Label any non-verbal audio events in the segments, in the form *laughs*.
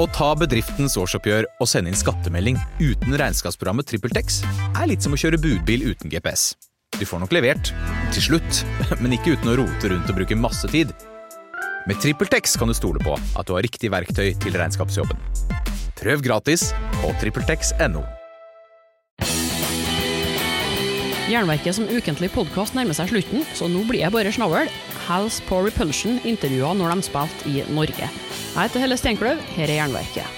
Å ta bedriftens årsoppgjør og sende inn skattemelding uten regnskapsprogrammet TrippelTex er litt som å kjøre budbil uten GPS. Du får nok levert, til slutt, *laughs* men ikke uten å rote rundt og bruke masse tid. Med TrippelTex kan du stole på at du har riktig verktøy til regnskapsjobben. Prøv gratis på TrippelTex.no. Jernverket som ukentlig podkast nærmer seg slutten, så nå blir jeg bare snavl. Hals på Repulsion intervjua når de spilte i Norge. Jeg heter Helle Steinkløv, her er Jernverket.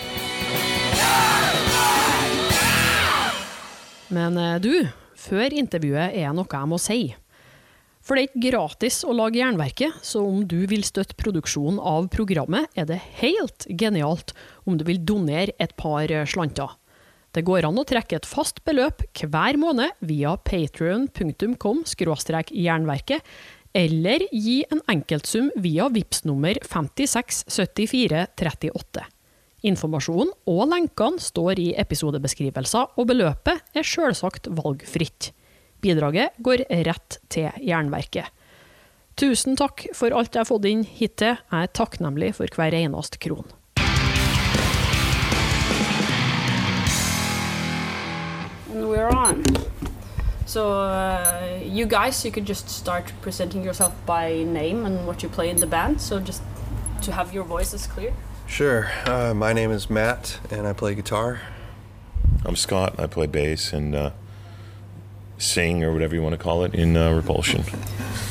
Men eh, du, før intervjuet er noe jeg må si. For det er ikke gratis å lage Jernverket, så om du vil støtte produksjonen av programmet, er det helt genialt om du vil donere et par eh, slanter. Det går an å trekke et fast beløp hver måned via patrion.com jernverket, eller gi en enkeltsum via VIPS nummer 567438. Informasjonen og lenkene står i episodebeskrivelser, og beløpet er selvsagt valgfritt. Bidraget går rett til Jernverket. Tusen takk for alt jeg har fått inn hittil. Jeg er takknemlig for hver eneste kron. And we're on. So, uh, you guys, you could just start presenting yourself by name and what you play in the band. So, just to have your voices clear. Sure. Uh, my name is Matt, and I play guitar. I'm Scott. I play bass and uh, sing, or whatever you want to call it, in uh, Repulsion.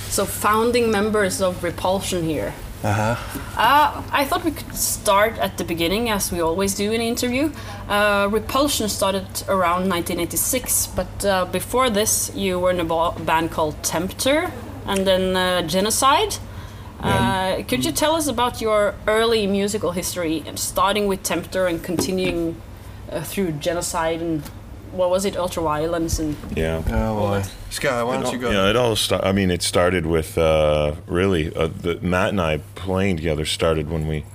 So, founding members of Repulsion here. Uh-huh. Uh, I thought we could start at the beginning, as we always do in an interview. Uh, Repulsion started around 1986, but uh, before this, you were in a band called Tempter and then uh, Genocide. Uh, could you tell us about your early musical history, and starting with Tempter and continuing uh, through Genocide and what was it, Ultraviolence and Yeah. Oh boy. Scott, why don't you go? Yeah, it all. Sta- I mean, it started with uh, really uh, the, Matt and I playing together started when we,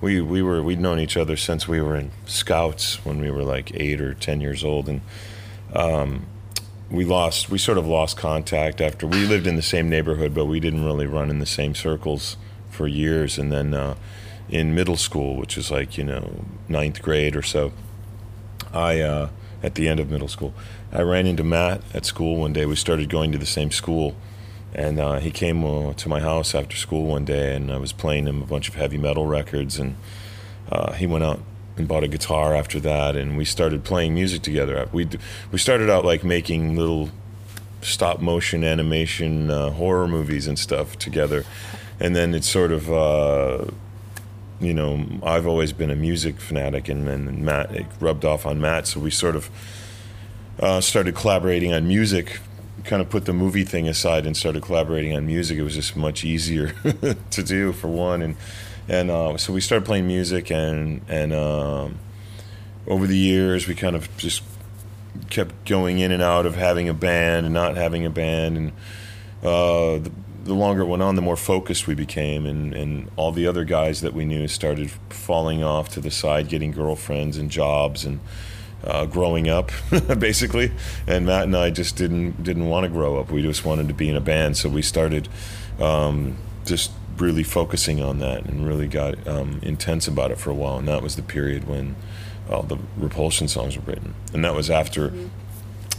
we we were we'd known each other since we were in Scouts when we were like eight or ten years old, and um, we lost we sort of lost contact after we lived in the same neighborhood, but we didn't really run in the same circles for years, and then uh, in middle school, which is like you know ninth grade or so, I. Uh, at the end of middle school. I ran into Matt at school one day. We started going to the same school, and uh, he came uh, to my house after school one day, and I was playing him a bunch of heavy metal records, and uh, he went out and bought a guitar after that, and we started playing music together. We we started out like making little stop motion animation uh, horror movies and stuff together, and then it sort of uh, you know, I've always been a music fanatic, and, and Matt it rubbed off on Matt, so we sort of uh, started collaborating on music. Kind of put the movie thing aside and started collaborating on music. It was just much easier *laughs* to do for one, and and uh, so we started playing music, and and um, over the years we kind of just kept going in and out of having a band and not having a band, and uh, the, the longer it went on, the more focused we became, and, and all the other guys that we knew started falling off to the side, getting girlfriends and jobs and uh, growing up, *laughs* basically. And Matt and I just didn't didn't want to grow up. We just wanted to be in a band, so we started um, just really focusing on that and really got um, intense about it for a while. And that was the period when all the Repulsion songs were written, and that was after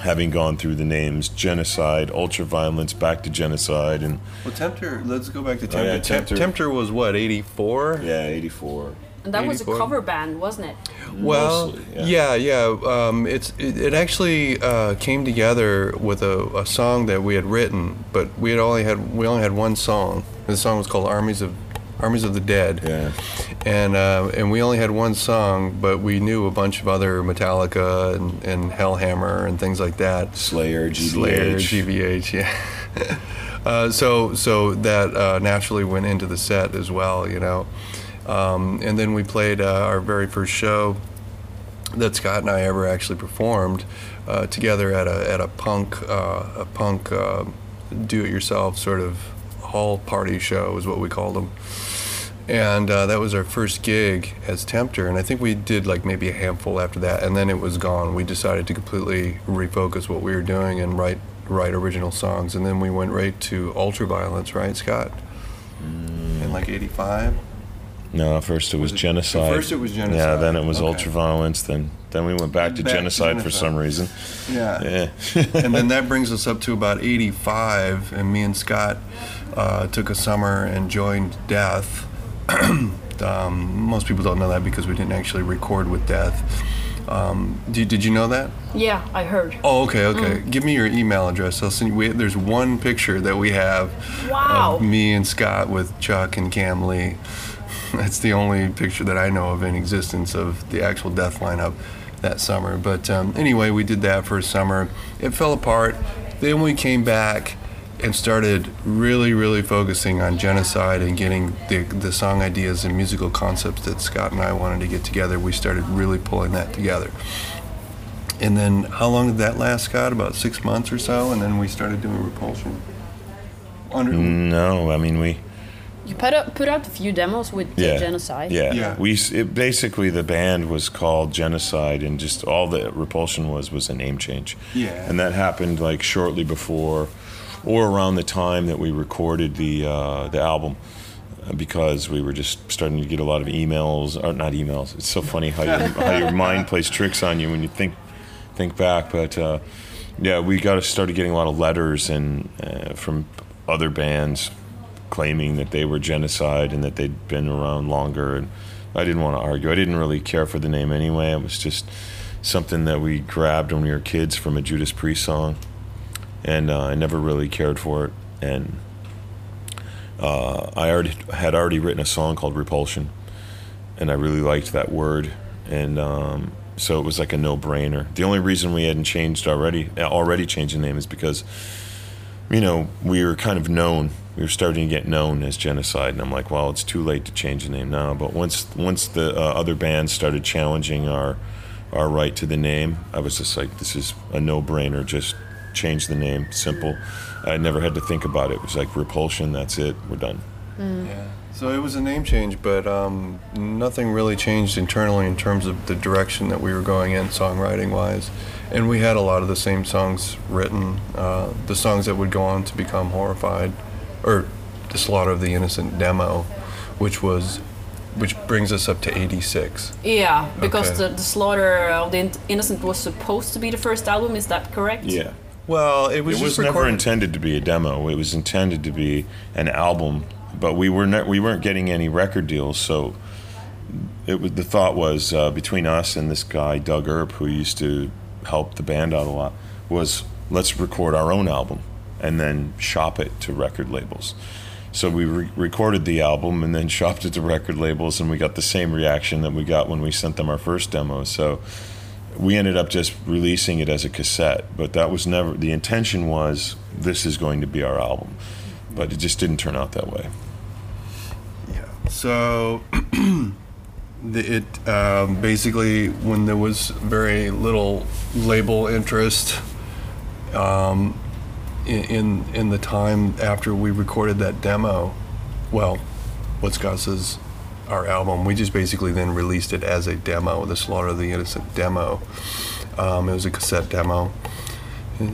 having gone through the names genocide, ultraviolence, back to genocide, and Well, Tempter. Let's go back to Tempter. Oh, yeah, Tempter. Tempter was what, eighty-four? yeah, eighty four. and that was a cover band, wasn't it? Well, Mostly, yeah, yeah. yeah. Um, it's it, it actually uh, came together with a, a song that we had written, but we had only had we only had one song. The song was called "Armies of Armies of the Dead." Yeah. and uh, and we only had one song, but we knew a bunch of other Metallica and, and Hellhammer and things like that. Slayer, GBH. Slayer, GBH, yeah. *laughs* uh, so so that uh, naturally went into the set as well, you know. Um, and then we played uh, our very first show that Scott and I ever actually performed uh, together at a at a punk uh, a punk uh, do-it-yourself sort of hall party show is what we called them. And uh, that was our first gig as Tempter, and I think we did like maybe a handful after that, and then it was gone. We decided to completely refocus what we were doing and write write original songs, and then we went right to Ultraviolence, right, Scott? In like '85. No, first it was, Was it- genocide. first it was genocide. Yeah, then it was Okay. ultraviolence. Then then we went back to Back to genocide, for some reason. Yeah. Yeah. *laughs* and then that brings us up to about 85, and me and Scott uh, took a summer and joined Death. *clears throat* um, most people don't know that because we didn't actually record with Death. Um, did, did you know that? Yeah, I heard. Oh, okay, okay. Give me your email address. I'll send you. We, there's one picture that we have Wow. of me and Scott with Chuck and Kam Lee. *laughs* That's the only picture that I know of in existence of the actual Death lineup that summer. But um, anyway, we did that for a summer. It fell apart. Then we came back and started really, really focusing on genocide and getting the, the song ideas and musical concepts that Scott and I wanted to get together. We started really pulling that together. And then how long did that last, Scott? About six months or so, and then we started doing Repulsion. Under, no, I mean we. You put out, put out a few demos with the Yeah. genocide. Yeah. Yeah. We it, basically the band was called Genocide, and just all the Repulsion was was a name change. Yeah. And that happened like shortly before, or around the time that we recorded the uh, the album. uh, Because we were just starting to get a lot of emails, or not emails. It's so funny how your, *laughs* how your mind plays tricks on you when you think think back. But uh, yeah, we got started getting a lot of letters and uh, from other bands claiming that they were genocide and that they'd been around longer. And I didn't want to argue. I didn't really care for the name anyway. It was just something that we grabbed when we were kids from a Judas Priest song, and uh, I never really cared for it. And uh, I already had already written a song called Repulsion, and I really liked that word, and um, so it was like a no-brainer. The only reason we hadn't changed already already changed the name is because you know, we were kind of known. We were starting to get known as genocide, and I'm like, well, it's too late to change the name now. But once once the uh, other bands started challenging our our right to the name, I was just like, this is a no-brainer. Just change the name, simple. I never had to think about it. It was like repulsion. That's it. We're done. Yeah. So it was a name change, but um, nothing really changed internally in terms of the direction that we were going in songwriting wise. And we had a lot of the same songs written. Uh, the songs that would go on to become Horrified, or The Slaughter of the Innocent demo, which was, which brings us up to 86. Yeah, because Okay. the, the Slaughter of the Innocent was supposed to be the first album, is that correct? Yeah. Well, it was It was never intended to be a demo. It was intended to be an album, but we were not, we weren't getting any record deals. So it was the thought was uh, between us and this guy Doug Earp, who used to help the band out a lot, was let's record our own album and then shop it to record labels. So we re- recorded the album and then *laughs* shopped it to record labels, and we got the same reaction that we got when we sent them our first demo. So we ended up just releasing it as a cassette, but that was never the intention. Was this is going to be our album, but it just didn't turn out that way. Yeah. So *clears throat* it um, basically when there was very little label interest um, in in the time after we recorded that demo, well, what Scott says, our album, we just basically then released it as a demo, the Slaughter of the Innocent demo. Um, it was a cassette demo.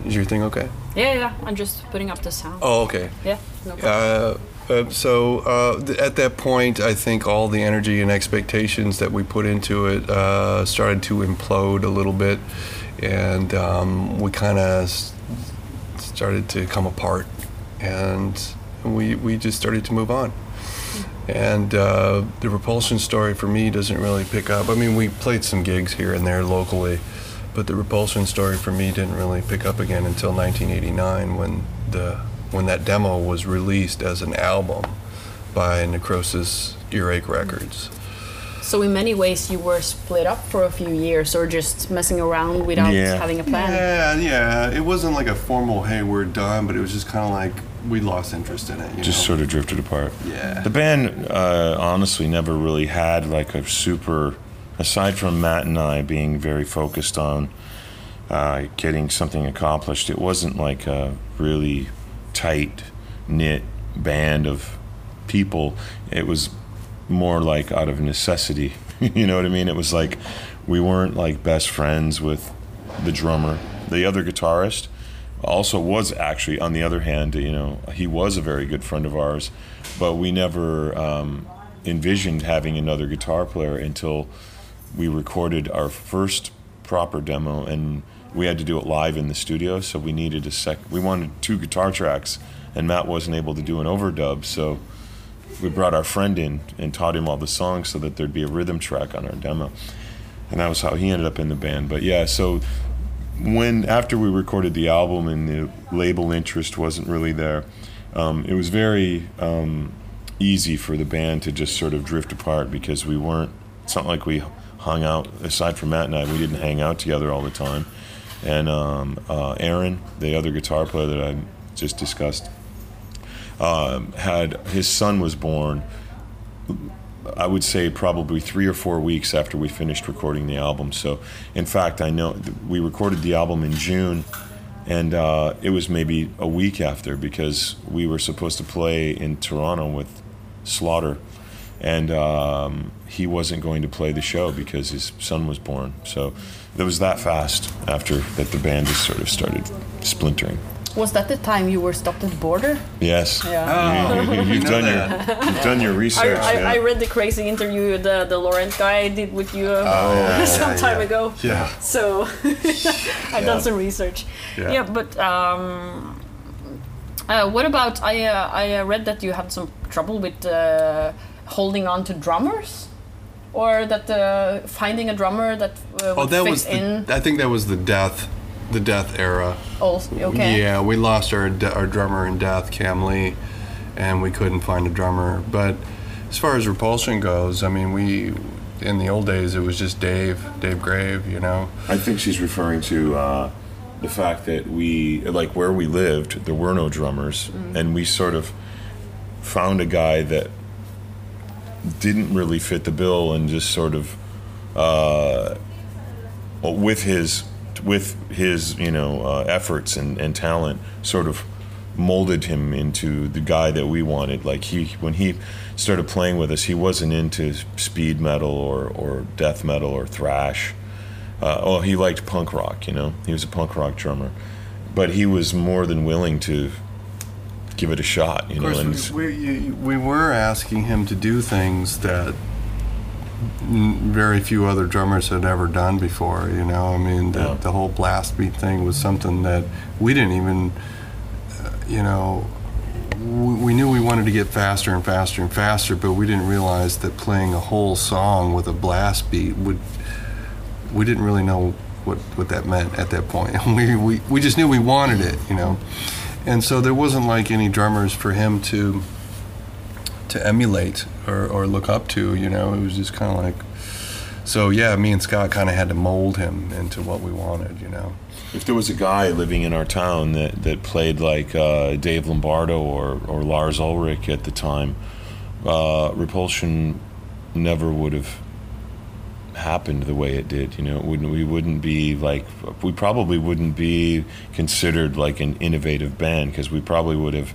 Is your thing okay? Yeah, yeah, I'm just putting up the sound. Oh, okay. Yeah, no problem. Uh, uh, so uh, th- at that point, I think all the energy and expectations that we put into it uh, started to implode a little bit, and um, we kind of s- started to come apart, and we we just started to move on. And uh, the repulsion story for me doesn't really pick up. I mean, we played some gigs here and there locally, but the repulsion story for me didn't really pick up again until 1989 when the when that demo was released as an album by Necrosis Earache Records. So in many ways, you were split up for a few years, or just messing around without Yeah. having a plan. Yeah, yeah. It wasn't like a formal "Hey, we're done," but it was just kind of like we lost interest in it. Just know? sort of drifted apart. Yeah. The band uh, honestly never really had like a super, aside from Matt and I being very focused on uh, getting something accomplished. It wasn't like a really tight knit band of people. It was more like out of necessity. *laughs* you know what I mean? It was like we weren't like best friends with the drummer. The other guitarist also was actually, on the other hand, you know, he was a very good friend of ours, but we never. Um, envisioned having another guitar player until we recorded our first proper demo and we had to do it live in the studio so we needed a sec we wanted two guitar tracks and matt wasn't able to do an overdub so we brought our friend in and taught him all the songs so that there'd be a rhythm track on our demo and that was how he ended up in the band but yeah so when after we recorded the album and the label interest wasn't really there um, it was very um, easy for the band to just sort of drift apart because we weren't it's not like we hung out aside from matt and i we didn't hang out together all the time. And um, uh, aaron the other guitar player that i just discussed um, had his son was born I would say probably three or four weeks after we finished recording the album. So, in fact, I know we recorded the album in June, and uh, it was maybe a week after because we were supposed to play in Toronto with Slaughter, and um, he wasn't going to play the show because his son was born. So, it was that fast after that the band just sort of started splintering. Was that the time you were stopped at the border? Yes. Yeah. Oh. You, have You know done that. your you've done your research. I, yeah. I read the crazy interview the the Laurent guy did with you uh, *laughs* yeah, some yeah, time yeah. ago. Yeah. So *laughs* I've done some research. Yeah. Yeah, but um, uh, what about I? Uh, I uh, read that you had some trouble with uh, holding on to drummers, or that uh, finding a drummer that uh, would Oh, that fit was in. I think that was the death, the death era. also, okay. Yeah, we lost our our drummer in death, Kam Lee, and we couldn't find a drummer. But as far as Repulsion goes, I mean, we in the old days it was just Dave, Dave Grave, you know. I think she's referring to uh, the fact that we, like where we lived, there were no drummers, and we sort of found a guy that didn't really fit the bill and just sort of, uh, with his, with his, you know, uh, efforts and, and talent, sort of molded him into the guy that we wanted. Like he, when he started playing with us, he wasn't into speed metal or, or death metal or thrash. Uh, oh, he liked punk rock. You know, he was a punk rock drummer, but he was more than willing to give it a shot. You know, and we, we, we were asking him to do things that very few other drummers had ever done before. You know, I mean, the, Yeah. the whole blast beat thing was something that we didn't even, uh, you know, we, we knew we wanted to get faster and faster and faster, but we didn't realize that playing a whole song with a blast beat would. We didn't really know what, what that meant at that point. *laughs* We, we, we just knew we wanted it, you know. And so there wasn't like any drummers for him to to emulate or, or look up to, you know. It was just kind of like, so yeah, me and Scott kind of had to mold him into what we wanted, you know. if there was a guy living in our town that, that played like uh, Dave Lombardo or, or Lars Ulrich at the time, uh, Repulsion never would have happened the way it did. You know, wouldn't, we wouldn't be like, we probably wouldn't be considered like an innovative band because we probably would have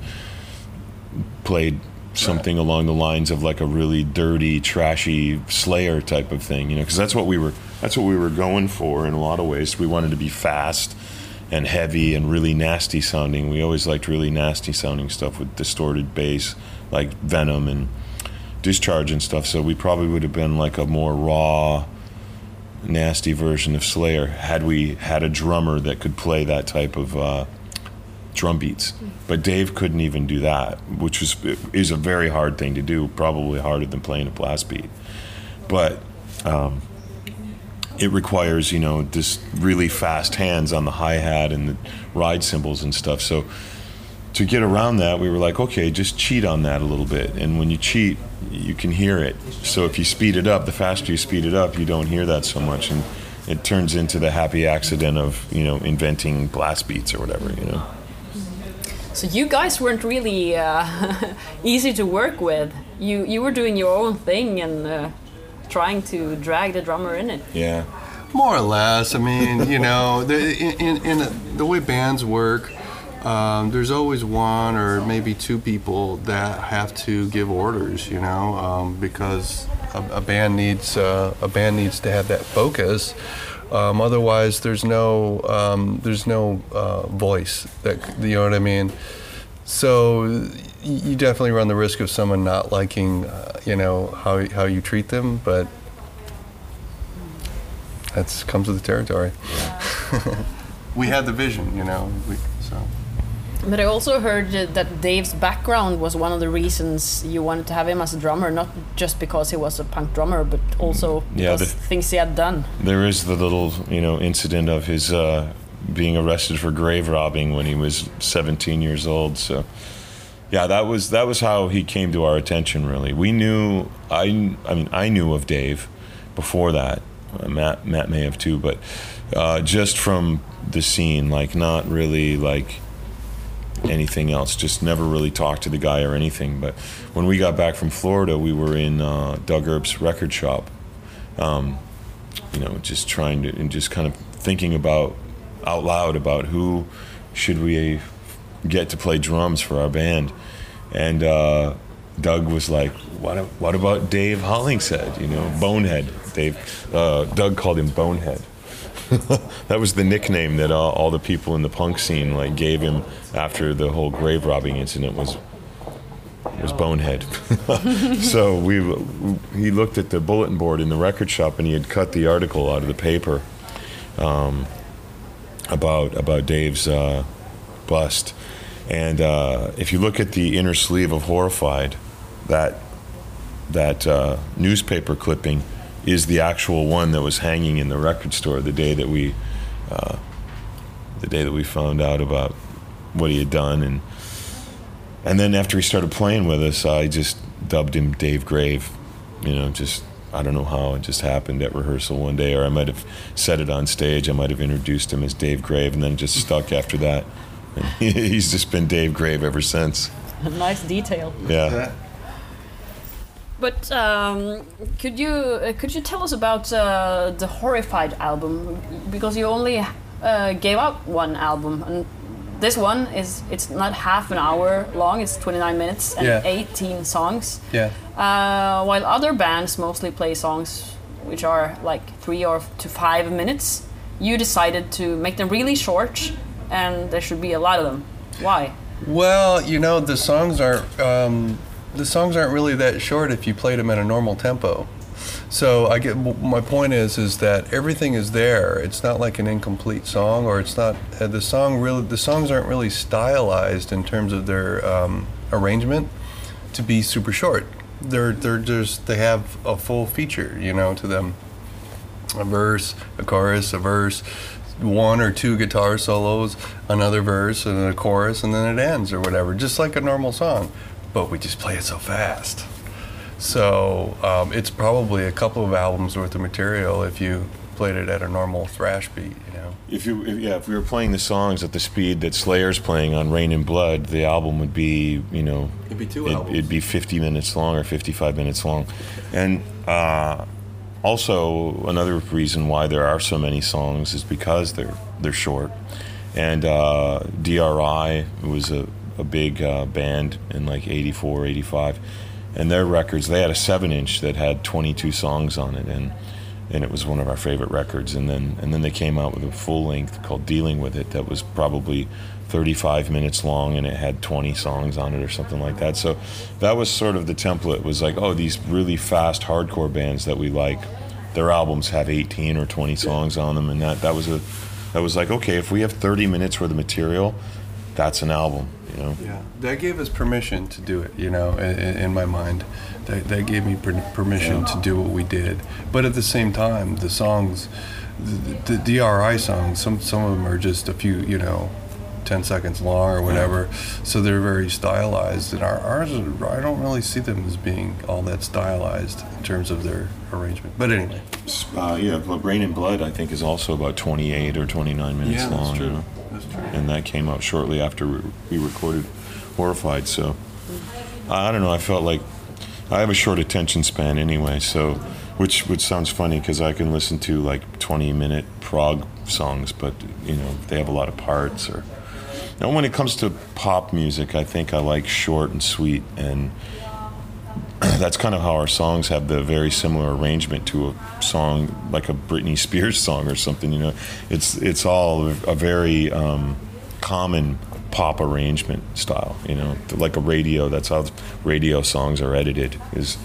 played something along the lines of like a really dirty, trashy Slayer type of thing. You know, because that's what we were, that's what we were going for in a lot of ways. We wanted to be fast and heavy and really nasty sounding. We always liked really nasty sounding stuff with distorted bass, like Venom and Discharge and stuff. So we probably would have been like a more raw, nasty version of Slayer had we had a drummer that could play that type of uh, drum beats. But Dave couldn't even do that, which was is a very hard thing to do, probably harder than playing a blast beat. But um, it requires, you know, just really fast hands on the hi hat and the ride cymbals and stuff. So to get around that, we were like, okay, just cheat on that a little bit. And when you cheat, you can hear it. So if you speed it up, the faster you speed it up, you don't hear that so much. And it turns into the happy accident of, you know, inventing blast beats or whatever, you know. So you guys weren't really uh, *laughs* easy to work with. You you were doing your own thing and uh, trying to drag the drummer in it. Yeah. More or less. I mean, you know, *laughs* the, in, in, in the way bands work, um, there's always one or maybe two people that have to give orders. You know, um, because a, a band needs uh, a band needs to have that focus. Um, otherwise, there's no um, there's no uh, voice. That you know what I mean. so you definitely run the risk of someone not liking, uh, you know, how how you treat them, but that's comes with the territory. we had the vision, you know. We, so But I also heard that Dave's background was one of the reasons you wanted to have him as a drummer, not just because he was a punk drummer, but also Yeah, because the- things he had done. There is the little, you know, incident of his uh, being arrested for grave robbing when he was 17 years old. So, yeah, that was that was how he came to our attention. Really, we knew. I, I mean, I knew of Dave before that. Uh, Matt, Matt may have too, but uh, just from the scene, like not really like anything else. Just never really talked to the guy or anything. But when we got back from Florida, we were in uh, Doug Earp's record shop. Um, you know, just trying to and just kind of thinking about out loud about who should we get to play drums for our band, and uh, Doug was like, "What? What about Dave Hollingshead? You know, Bonehead." Dave, uh, Doug called him Bonehead. *laughs* that was the nickname that uh, all the people in the punk scene like gave him after the whole grave robbing incident was was Bonehead. *laughs* so we he looked at the bulletin board in the record shop and he had cut the article out of the paper um, about about Dave's uh, bust. And uh, if you look at the inner sleeve of Horrified, that that uh, newspaper clipping is the actual one that was hanging in the record store the day that we uh, the day that we found out about what he had done. And and then after he started playing with us I just dubbed him Dave Grave. You know just I don't know how it just happened at rehearsal one day or I might have said it on stage. I might have introduced him as Dave Grave and then just stuck after that. And *laughs* he's just been Dave Grave ever since. *laughs* Nice detail. yeah But um, could you uh, could you tell us about uh, the Horrified album? Because you only uh, gave out one album, and this one is it's not half an hour long. It's 29 minutes and Yeah. 18 songs. yeah, Uh, while other bands mostly play songs which are like three or to five minutes, you decided to make them really short, and there should be a lot of them. Why? Well, you know, the songs aren't um, the songs aren't really that short if you played them at a normal tempo. So I get my point is is that everything is there. It's not like an incomplete song, or it's not uh, the song really. The songs aren't really stylized in terms of their um, arrangement to be super short. They're they're just they have a full feature, you know, to them. A verse, a chorus, a verse, one or two guitar solos, another verse, and then a chorus, and then it ends or whatever, just like a normal song. But we just play it so fast. So um, it's probably a couple of albums worth of material if you played it at a normal thrash beat, you know. If you, if, yeah, if we were playing the songs at the speed that Slayer's playing on Reign in Blood, the album would be, you know, It'd be two it, albums. It'd be 50 minutes long or 55 minutes long, and uh, also another reason why there are so many songs is because they're they're short. And uh, DRI was a, a big uh, band in like 84, 85, and their records they had a seven inch that had 22 songs on it, and and it was one of our favorite records. And then and then they came out with a full length called Dealing with It that was probably 35 minutes long and it had 20 songs on it or something like that. So that was sort of the template it was like, oh, these really fast hardcore bands that we like, their albums have 18 or 20 songs on them, and that that was a that was like, okay, if we have 30 minutes worth of material, that's an album, you know. Yeah, that gave us permission to do it. You know, in, in my mind, that, that gave me per- permission to do what we did. But at the same time, the songs, the, the DRI songs, some some of them are just a few, you know, ten seconds long or whatever. So they're very stylized. And our ours, are, I don't really see them as being all that stylized in terms of their arrangement. But anyway, Uh, yeah, but Reign in Blood, I think, is also about 28 or 29 minutes long. you know. And that came out shortly after we we recorded Horrified. So I don't know. I felt like I have a short attention span anyway. So which which sounds funny because I can listen to like 20 minute prog songs, but you know they have a lot of parts. Or now when it comes to pop music, I think I like short and sweet and. That's kind of how our songs have the very similar arrangement to a song like a Britney Spears *laughs* song or something. You know, it's it's all a very um, common pop arrangement style. You know, like a radio. That's how radio songs are edited. Is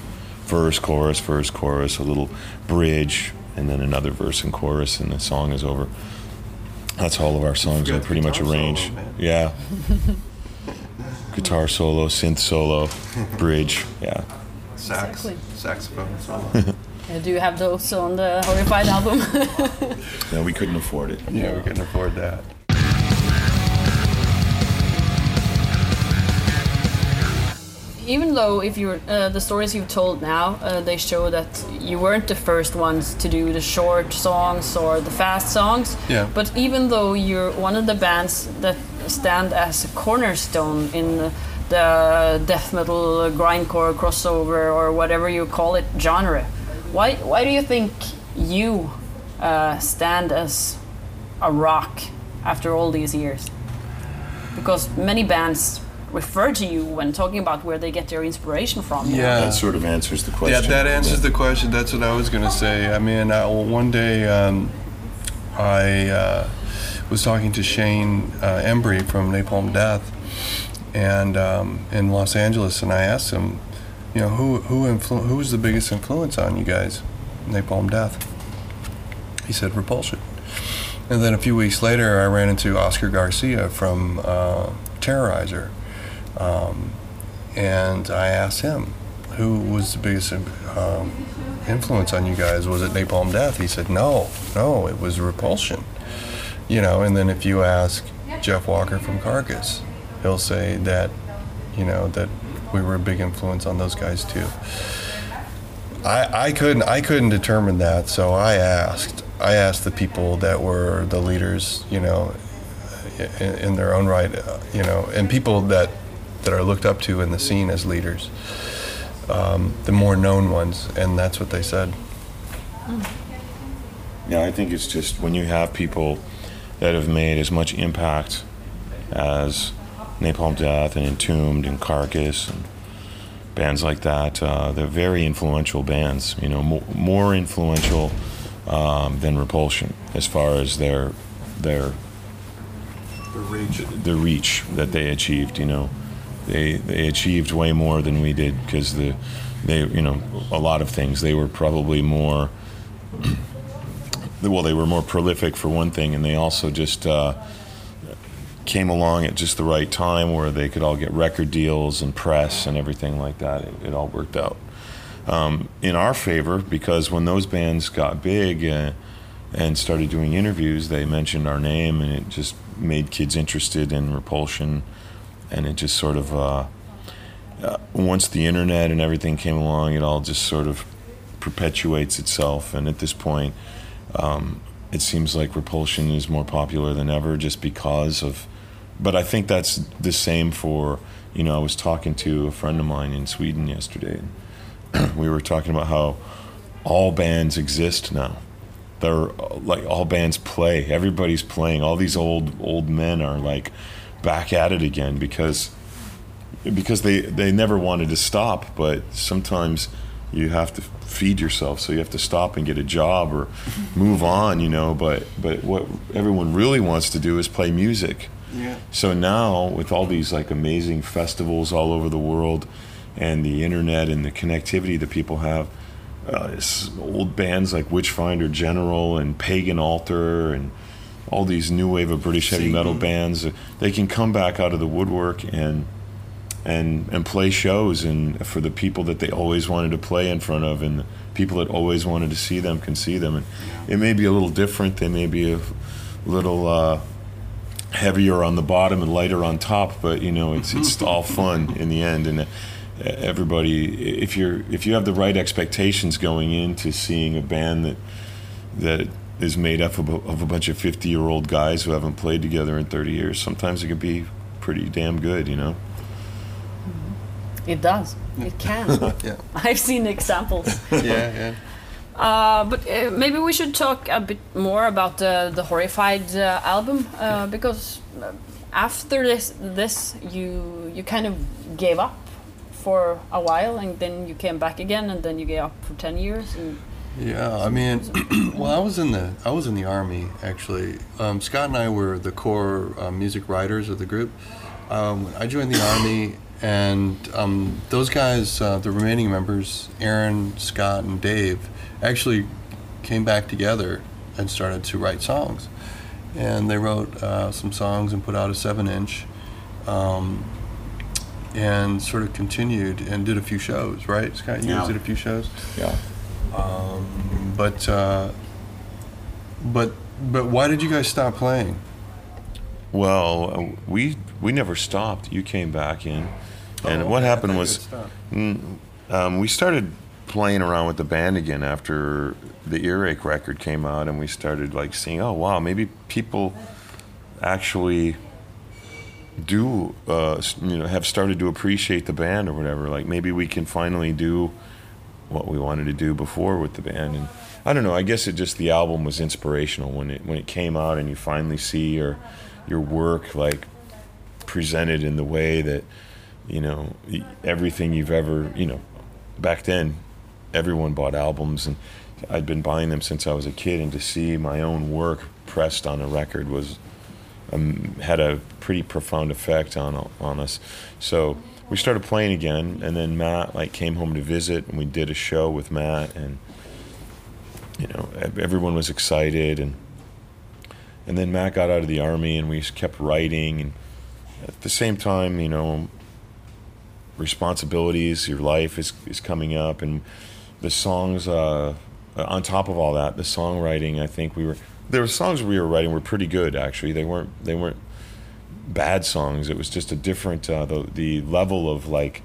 verse, chorus, verse, chorus, a little bridge, and then another verse and chorus, and the song is over. That's how all of our songs are pretty much arranged. Solo, yeah. *laughs* Guitar solo, synth solo, bridge. Yeah. Sax, Exactly. saxophone *laughs* solo. Uh, do you have those on the Horrified album? *laughs* No, we couldn't afford it. yeah, we couldn't afford that. Even though if you uh, the stories you've told now, uh, they show that you weren't the first ones to do the short songs or the fast songs. Yeah. But even though you're one of the bands that stand as a cornerstone in the, the death metal, grindcore, crossover, or whatever you call it genre, why why do you think you uh, stand as a rock after all these years? Because many bands refer to you when talking about where they get their inspiration from. Yeah. That sort of answers the question. Yeah, that answers the question. That's what I was going to say. I mean, I, well, one day um, I uh, was talking to Shane uh, Embury from Napalm Death, and um, in Los Angeles, and I asked him, you know, who who influ- who was the biggest influence on you guys, Napalm Death? He said Repulsion. And then a few weeks later, I ran into Oscar Garcia from uh, Terrorizer, um, and I asked him, who was the biggest um, influence on you guys? Was it Napalm Death? He said, no, no, it was Repulsion. You know, and then if you ask Jeff Walker from Carcass, he'll say that, you know, that we were a big influence on those guys too. I, I couldn't I couldn't determine that, so I asked I asked the people that were the leaders, you know, in, in their own right, you know, and people that that are looked up to in the scene as leaders, um, the more known ones, and that's what they said. Yeah, I think it's just when you have people that have made as much impact as Napalm Death and Entombed and Carcass and bands like that, uh, they're very influential bands. You know, mo- more influential um, than Repulsion as far as their their The reach. the reach that they achieved. You know, they they achieved way more than we did because the they you know a lot of things they were probably more *clears throat* well they were more prolific for one thing and they also just uh, came along at just the right time where they could all get record deals and press and everything like that it, it all worked out. Um, in our favor because when those bands got big uh, and started doing interviews they mentioned our name and it just made kids interested in repulsion. And it just sort of uh, uh, once the internet and everything came along it all just sort of perpetuates itself. And at this point um, it seems like repulsion is more popular than ever just because of but i think that's the same for you know i was talking to a friend of mine in sweden yesterday *clears throat* we were talking about how all bands exist now. They're like all bands play. Everybody's playing. All these old old men are like back at it again because because they they never wanted to stop but sometimes you have to feed yourself so you have to stop and get a job or move on you know but but what everyone really wants to do is play music Yeah. so now with all these like amazing festivals all over the world and the internet and the connectivity that people have uh, old bands like Witchfinder General and Pagan Altar and all these new wave of British heavy metal bands uh, they can come back out of the woodwork and and and play shows and for the people that they always wanted to play in front of and the people that always wanted to see them can see them. And it may be a little different. They may be a little uh, heavier on the bottom and lighter on top but you know it's it's all fun in the end and uh, everybody if you're if you have the right expectations going into seeing a band that that is made up of a, of a bunch of 50 year old guys who haven't played together in 30 years sometimes it can be pretty damn good you know It does. It can. *laughs* Yeah. I've seen examples. Yeah. Yeah. Uh, but uh, maybe we should talk a bit more about the the Horrified uh, album uh, because uh, after this this you you kind of gave up for a while and then you came back again and then you gave up for ten years and Yeah, I mean, *clears throat* well, I was in the I was in the army actually. Um, Scott and I were the core uh, music writers of the group. Um, I joined the army, and um, those guys, uh, the remaining members, Aaron, Scott, and Dave, actually came back together and started to write songs. And they wrote uh, some songs and put out a seven-inch, um, and sort of continued and did a few shows. Right, Scott? You guys Yeah. did a few shows. Yeah. Um, but uh, but but why did you guys stop playing? Well, uh, we we never stopped. You came back in, and Oh, what happened was um, we started playing around with the band again after the Earache record came out, and we started like seeing, oh wow, maybe people actually do uh, you know have started to appreciate the band or whatever. Like maybe we can finally do what we wanted to do before with the band and I don't know I guess it just the album was inspirational when it when it came out and you finally see your your work like presented in the way that you know everything you've ever you know back then everyone bought albums and I'd been buying them since I was a kid and to see my own work pressed on a record was um, had a pretty profound effect on on us. So we started playing again, and then Matt like came home to visit, and we did a show with Matt, and you know everyone was excited, and and then Matt got out of the army, and we kept writing, and at the same time, you know, responsibilities, your life is is coming up, and the songs. Uh, on top of all that, the songwriting, I think we were there were songs we were writing were pretty good actually. They weren't they weren't bad songs. It was just a different uh, the the level of like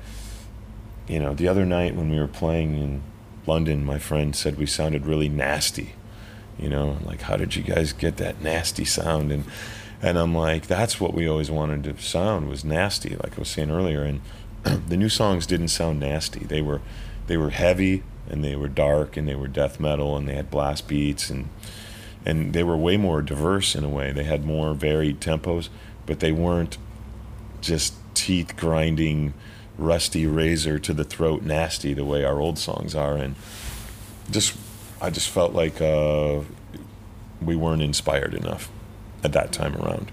you know the other night when we were playing in London, my friend said we sounded really nasty. You know, like how did you guys get that nasty sound? And and I'm like, that's what we always wanted to sound was nasty, like I was saying earlier. And *clears throat* the new songs didn't sound nasty. They were they were heavy and they were dark and they were death metal and they had blast beats and and they were way more diverse in a way. They had more varied tempos, but they weren't just teeth grinding, rusty razor to the throat, nasty the way our old songs are. And just, I just felt like uh, we weren't inspired enough at that time around.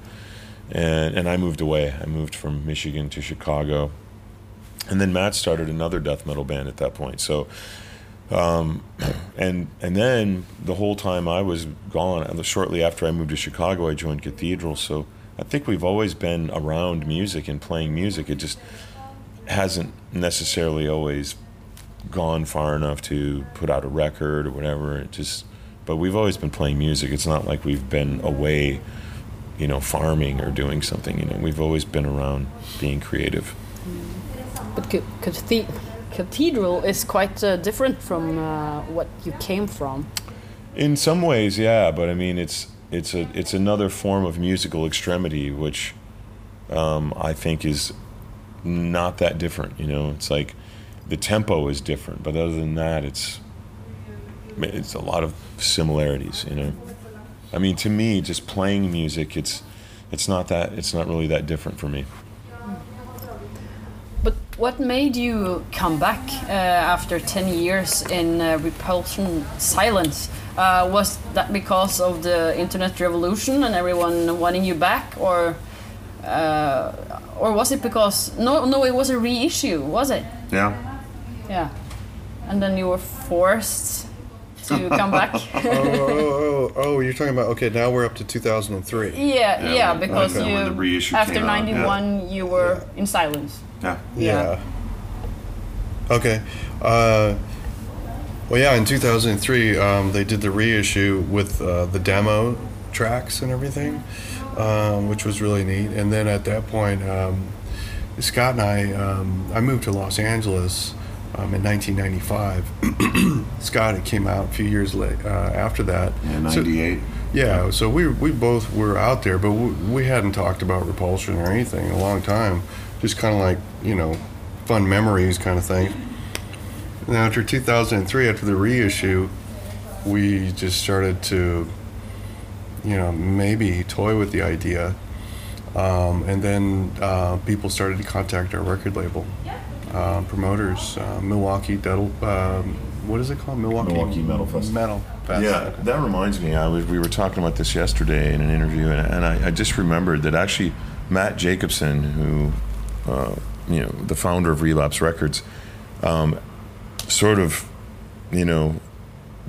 And and I moved away. I moved from Michigan to Chicago, and then Matt started another death metal band at that point. So um, *clears throat* and and then the whole time I was gone, and shortly after I moved to Chicago, I joined Cathedral. So I think we've always been around music and playing music. It just hasn't necessarily always gone far enough to put out a record or whatever. It just, but we've always been playing music. It's not like we've been away, you know, farming or doing something. You know, we've always been around being creative. But ca- cathe- cathedral is quite uh, different from uh, what you came from. In some ways, yeah, but I mean, it's it's a it's another form of musical extremity, which um, I think is not that different. You know, it's like the tempo is different, but other than that, it's it's a lot of similarities. You know, I mean, to me, just playing music, it's it's not that it's not really that different for me. But what made you come back uh, after 10 years in uh, Repulsion Silence? Uh, was that because of the internet revolution and everyone wanting you back, or uh, or was it because no no it was a reissue was it? Yeah. Yeah, and then you were forced to come back. *laughs* oh, oh, oh, oh, you're talking about okay. Now we're up to 2003. yeah, yeah, when- because okay, when the you reissue after came out, yeah. '91 you were in silence. Yeah. Yeah. Okay. Uh, well, yeah. In 2003, um, they did the reissue with uh, the demo tracks and everything, um, which was really neat. And then at that point, um, Scott and I, um, I moved to Los Angeles um, in 1995. *clears throat* Scott it came out a few years late uh, after that. Yeah, So- 98. yeah, so we we both were out there, but we, we hadn't talked about repulsion or anything in a long time. Just kind of like you know, fun memories kind of thing. And after 2003, after the reissue, we just started to, you know, maybe toy with the idea, um, and then uh, people started to contact our record label, uh, promoters, uh, Milwaukee, Dettel, um what is it called? Milwaukee Milwaukee Metal Fest. Metal Fest. Yeah, that reminds me. I was, we were talking about this yesterday in an interview, and, and I, I just remembered that actually Matt Jacobson, who, uh, you know, the founder of Relapse Records, um, sort of, you know,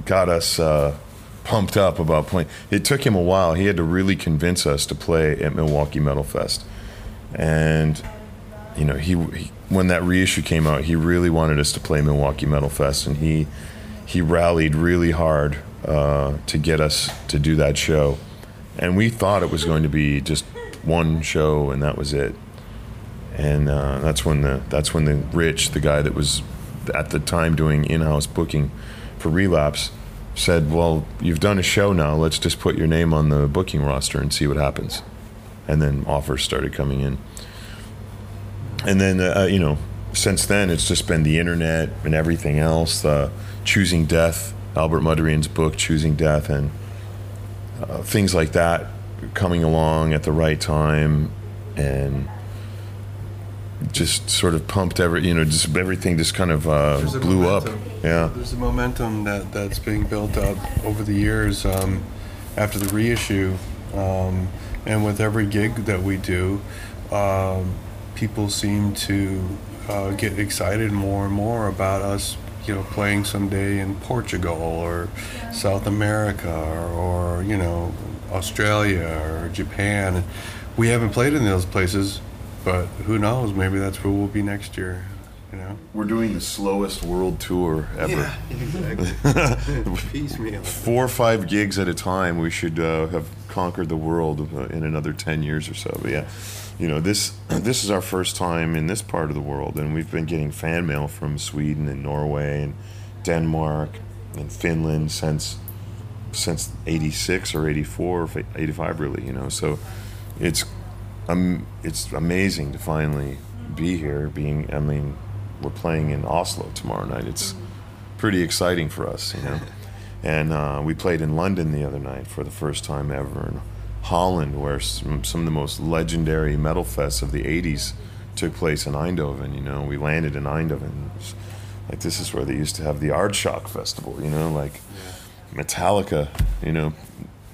got us uh, pumped up about playing. It took him a while. He had to really convince us to play at Milwaukee Metal Fest, and you know, he, he when that reissue came out, he really wanted us to play Milwaukee Metal Fest, and he he rallied really hard uh, to get us to do that show. And we thought it was going to be just one show, and that was it. And uh, that's when the that's when the Rich, the guy that was at the time doing in-house booking for Relapse, said, "Well, you've done a show now. Let's just put your name on the booking roster and see what happens." And then offers started coming in and then uh, you know since then it's just been the internet and everything else uh, choosing death albert mudrian's book choosing death and uh, things like that coming along at the right time and just sort of pumped every you know just everything just kind of uh, blew up yeah There's a momentum that, that's being built up over the years um, after the reissue. Um, and with every gig that we do, um, people seem to uh, get excited more and more about us, you know, playing someday in Portugal or South America or, or you know, Australia or Japan. We haven't played in those places, but who knows? Maybe that's where we'll be next year. You know. we're doing the slowest world tour ever Yeah, exactly. *laughs* Piecemeal. four or five gigs at a time, we should uh, have conquered the world in another ten years or so. But yeah, you know this *clears throat* this is our first time in this part of the world, and we've been getting fan mail from Sweden and Norway and Denmark and Finland since since '86 or '84 or '85, really. You know, so it's um, it's amazing to finally be here. Being, I mean, we're playing in Oslo tomorrow night. It's pretty exciting for us, you know. *laughs* and uh, we played in London the other night for the first time ever in Holland, where some, some of the most legendary metal fests of the '80s took place in Eindhoven. You know, we landed in Eindhoven. It's Like this is where they used to have the Aardschok Festival. You know, like Metallica. You know,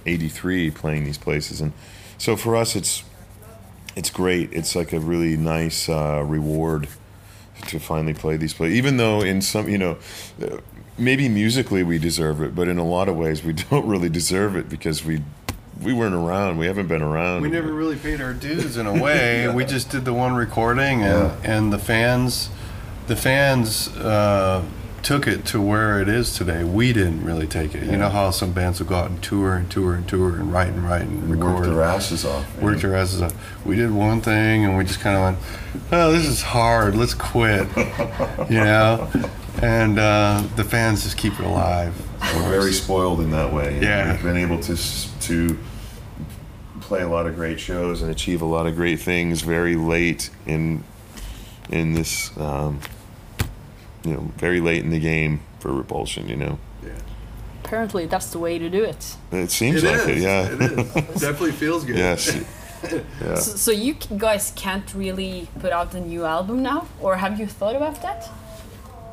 '83 playing these places, and so for us, it's it's great. It's like a really nice uh, reward to finally play these plays. Even though in some, you know, uh, maybe musically we deserve it, but in a lot of ways we *laughs* don't really deserve it because we we weren't around. We haven't been around. We never really paid our dues in a way. *laughs* We just did the one recording, and and the fans, the fans uh, took it to where it is today. We didn't really take it. You know how some bands will go out and tour and tour and tour and write and write and We record. worked their asses off. Worked their asses off. We did one thing, and we just kind of went, "Oh, this is hard. Let's quit." *laughs* you know, and uh, the fans just keep it alive. We're very spoiled in that way. Yeah. we've been able to to play a lot of great shows and achieve a lot of great things very late in in this, um, you know, very late in the game for Repulsion. You know, Yeah. Apparently, that's the way to do it. it seems like it. Yeah. It is. *laughs* Definitely feels good. yes. *laughs* Yeah. So, so you guys can't really put out a new album now, or have you thought about that?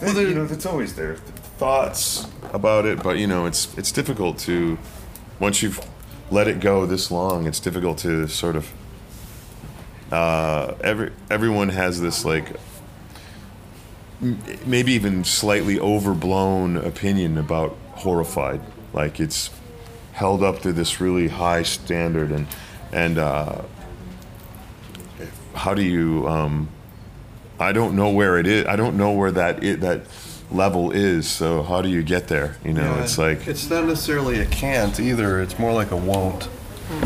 Well, you know, it's always there. Thoughts about it, but you know, it's it's difficult to once you've let it go this long. It's difficult to sort of. Uh, every everyone has this like maybe even slightly overblown opinion about horrified. Like it's held up to this really high standard, and and uh, how do you? Um, I don't know where it is. I don't know where that it, that level is. So how do you get there? You know, Yeah, it's like it's not necessarily a can't either. It's more like a won't.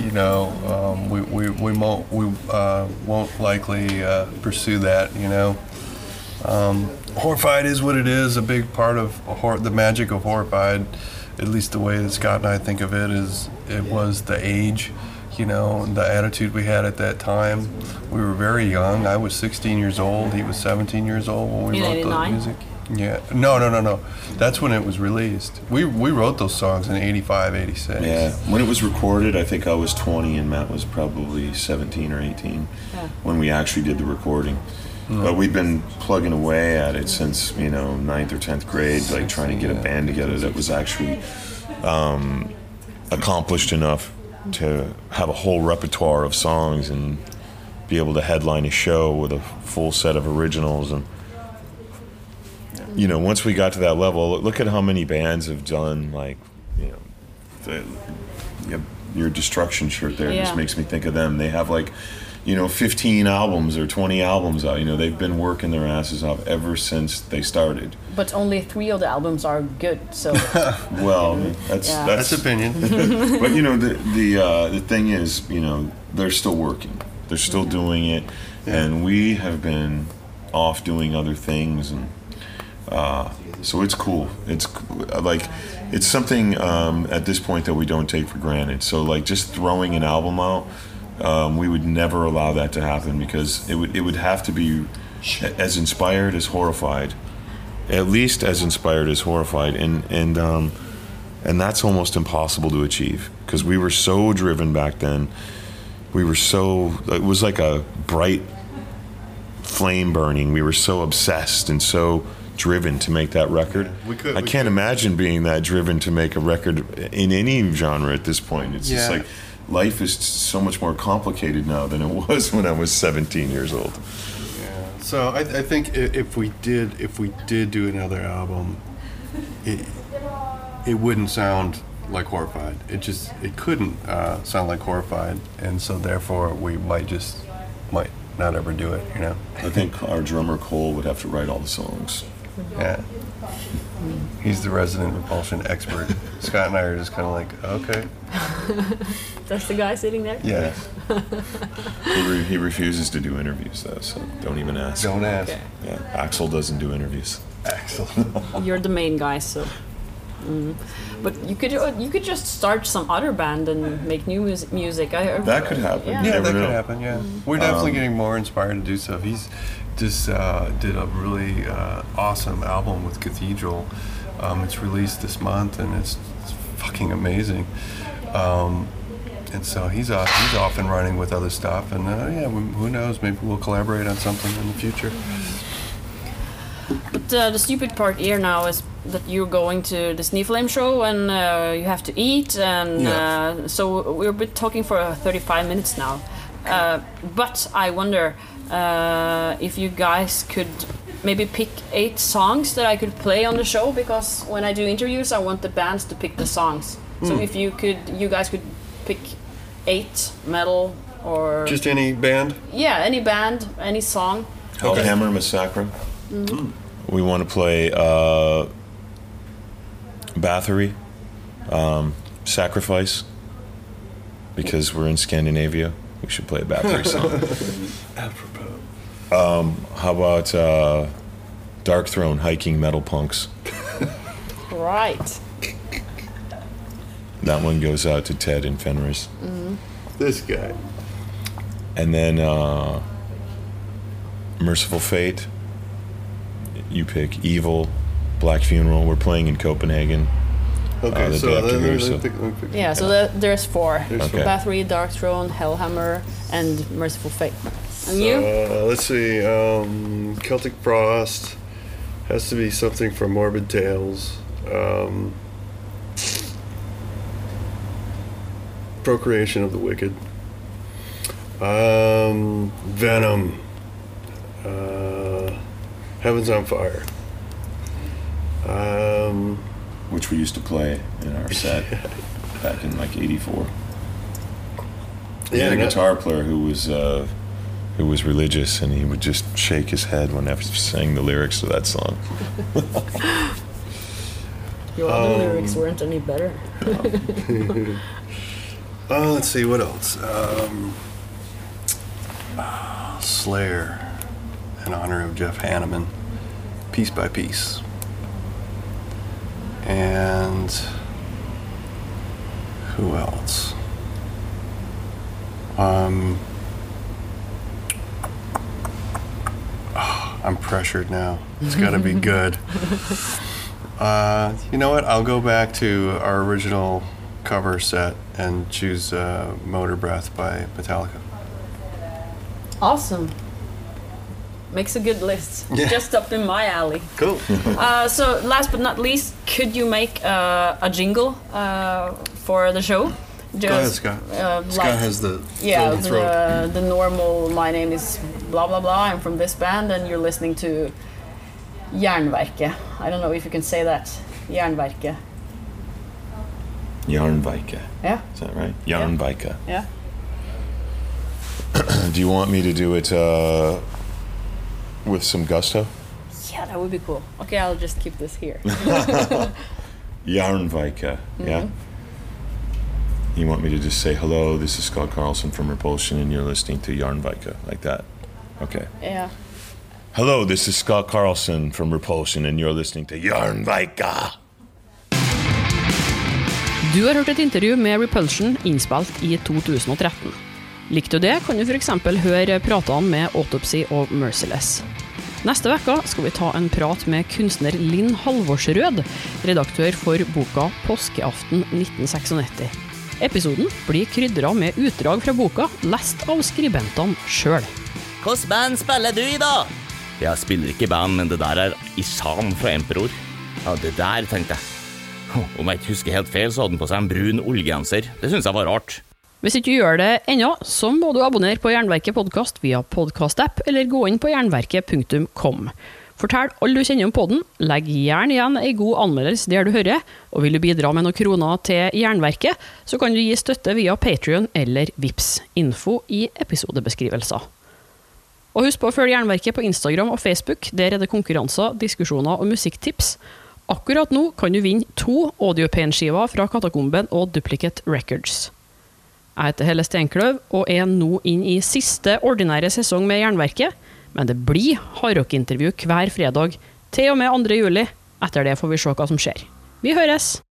You know, um, we we we won't we uh, won't likely uh, pursue that. You know, um, horrified is what it is. A big part of hor- the magic of horrified, at least the way that Scott and I think of it, is it was the age. You know, the attitude we had at that time. We were very young. I was 16 years old. He was 17 years old when we In wrote 89? the music. Yeah. No, no, no, no. That's when it was released. We we wrote those songs in 85, 86. Yeah, when it was recorded, I think I was 20 and Matt was probably 17 or 18 Yeah. when we actually did the recording. But we've been plugging away at it since you know ninth or tenth grade, like trying to get a band together that was actually um, accomplished enough to have a whole repertoire of songs and be able to headline a show with a full set of originals and you know once we got to that level look at how many bands have done like you know the, you your destruction shirt there Yeah. just makes me think of them they have like you know 15 albums or 20 albums out you know they've been working their asses off ever since they started But only three of the albums are good, so *laughs* well that's Yeah. that's That's opinion. *laughs* but you know the the uh, the thing is, you know, they're still working. They're still doing it, and we have been off doing other things, and uh, so it's cool. It's like it's something um, at this point that we don't take for granted. So like just throwing an album out, um, we would never allow that to happen because it would it would have to be as inspired as horrified, at least as inspired as horrified, and and. Um, and that's almost impossible to achieve because we were so driven back then we were so it was like a bright flame burning we were so obsessed and so driven to make that record we could- i can't could. imagine being that driven to make a record in any genre at this point it's just like life is so much more complicated now than it *laughs* was when i was 17 years old Yeah. So I, I think if we did if we did do another album, it it wouldn't sound like horrified. It just it couldn't uh, sound like horrified, and so therefore we might just might not ever do it. You know? i think our drummer cole would have to write all the songs Yeah. He's the resident repulsion expert. Scott and I are just kind of like, okay, *laughs* that's the guy sitting there. yeah, *laughs* he, re- he refuses to do interviews though so don't even ask don't ask. Okay. yeah axel doesn't do interviews Axel. *laughs* You're the main guy, so. Mm. But you could you could just start some other band and make new mus- music. I, That could happen. Yeah. Yeah, never that could happen. Yeah, we're definitely getting more inspired to do stuff. He's just uh, did a really uh, awesome album with Cathedral. Um, it's released this month, and it's, it's fucking amazing. Um, and so he's off. He's off and running with other stuff. And uh, yeah, who knows? Maybe we'll collaborate on something in the future. But uh, the stupid part here now is that you're going to the Sneak Flame show and uh, you have to eat, and Yeah. uh, so we've been talking for uh, 35 minutes now. Uh, but I wonder uh, if you guys could maybe pick eight songs that I could play on the show because when I do interviews, I want the bands to pick the songs. So if you could, you guys could pick eight metal or Just any band. yeah, any band, any song. Hellhammer Massacra. We want to play uh, Bathory, um, Sacrifice, because we're in Scandinavia. We should play a Bathory song. Apropos. How about uh, Darkthrone, Hiking Metal Punks? Right. That one goes out to Ted and Fenriz. This guy. And then uh, Mercyful Fate. You pick Evil, Black Funeral. We're playing in Copenhagen. Okay, Uh, the so day after then here, let me so- pick- let pick- Yeah, so the, there's four. There's Okay. Bathory, Darkthrone, Hellhammer, and Mercyful Fate. And you? Uh, let's see. Um, Celtic Frost has to be something from Morbid Tales. Um, Procreation of the Wicked. Um, Venom. Uh, Heaven's on Fire. Um, which we used to play in our set *laughs* back in like '84. We had a guitar player who was uh, who was religious, and he would just shake his head whenever he sang the lyrics to that song. *laughs* Your other Um, lyrics weren't any better. *laughs* Uh, let's see what else. Um, ah, Slayer, in honor of Jeff Hanneman, piece by piece. And who else? Um, ah, I'm pressured now. It's got to be *laughs* good. Uh, you know what? I'll go back to our original cover set and choose uh, Motorbreath by Metallica. Awesome. Makes a good list. Yeah. Just up in my alley. Cool. Uh, so, last but not least, could you make uh, a jingle uh, for the show? Go ahead, Scott. uh, Scott like- has the yeah, golden the, the normal. My name is blah blah blah. I'm from this band, and you're listening to Jernverket. I don't know if you can say that. Jernverket. Yarnvika. Yeah, Is that right? Yarnvika. yeah. *clears throat* Do you want me to do it uh, with some gusto? Yeah, that would be cool. Okay, I'll just keep this here. *laughs* Yarnvika. Yeah. Mm-hmm. You want me to just say hello? This is Scott Carlson from Repulsion, and you're listening to Yarnvika, like that. Okay. yeah. Hello, this is Scott Carlson from Repulsion, and you're listening to Yarnvika. Du har hørt et intervju med Repulsion innspilt i 2013. Likte du det, kan du f.eks. høre pratene med Autopsy og Merciless. Neste uke skal vi ta en prat med kunstner Linn Halvorsrød, redaktør for boka 'Påskeaften 1996'. Episoden blir krydra med utdrag fra boka, lest av skribentene sjøl. Hvilket band spiller du i, da? Jeg spiller ikke i band, men det der er Ishan fra Emperor. Ja, det der, tenkte jeg. Om jeg ikke husker helt feil, så hadde han på seg en brun ullgenser. Det syns jeg var rart. Hvis ikke du gjør det ennå, så må du abonnere på Jernverket podkast via podkastapp, eller gå inn på jernverket.kom. Fortell alle du kjenner om podden, legg gjerne igjen ei god anmeldelse der du hører, og vil du bidra med noen kroner til Jernverket, så kan du gi støtte via Patrion eller Vips. Info i episodebeskrivelser. Og husk på å følge Jernverket på Instagram og Facebook, der er det konkurranser, diskusjoner og musikktips. Akkurat nå kan du vinne to Audiopain-skiver fra Katakomben og Duplicate Records. Jeg heter Helle Steinkløv og er nå inn i siste ordinære sesong med Jernverket, men det blir hardrockintervju hver fredag til og med 2. juli. Etter det får vi se hva som skjer. Vi høres!